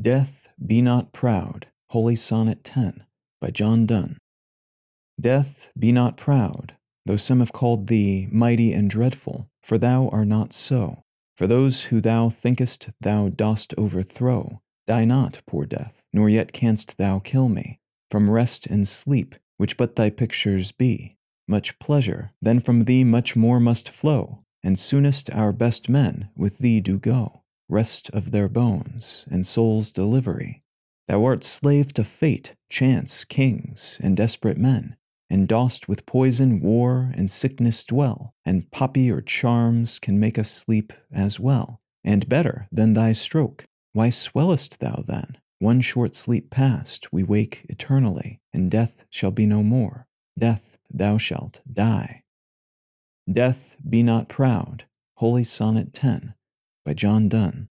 Death, be not proud. Holy Sonnet 10 by John Donne. Death, be not proud, though some have called thee mighty and dreadful, for thou art not so. For those who thou thinkest thou dost overthrow, die not, poor death, nor yet canst thou kill me. From rest and sleep, which but thy pictures be, much pleasure, then from thee much more must flow, and soonest our best men with thee do go rest of their bones, and soul's delivery. Thou art slave to fate, chance, kings, and desperate men, and dost with poison, war, and sickness dwell, and poppy or charms can make us sleep as well, and better than thy stroke. Why swellest thou then? One short sleep past, we wake eternally, and death shall be no more. Death, thou shalt die. Death, be not proud. Holy Sonnet 10 by John Donne.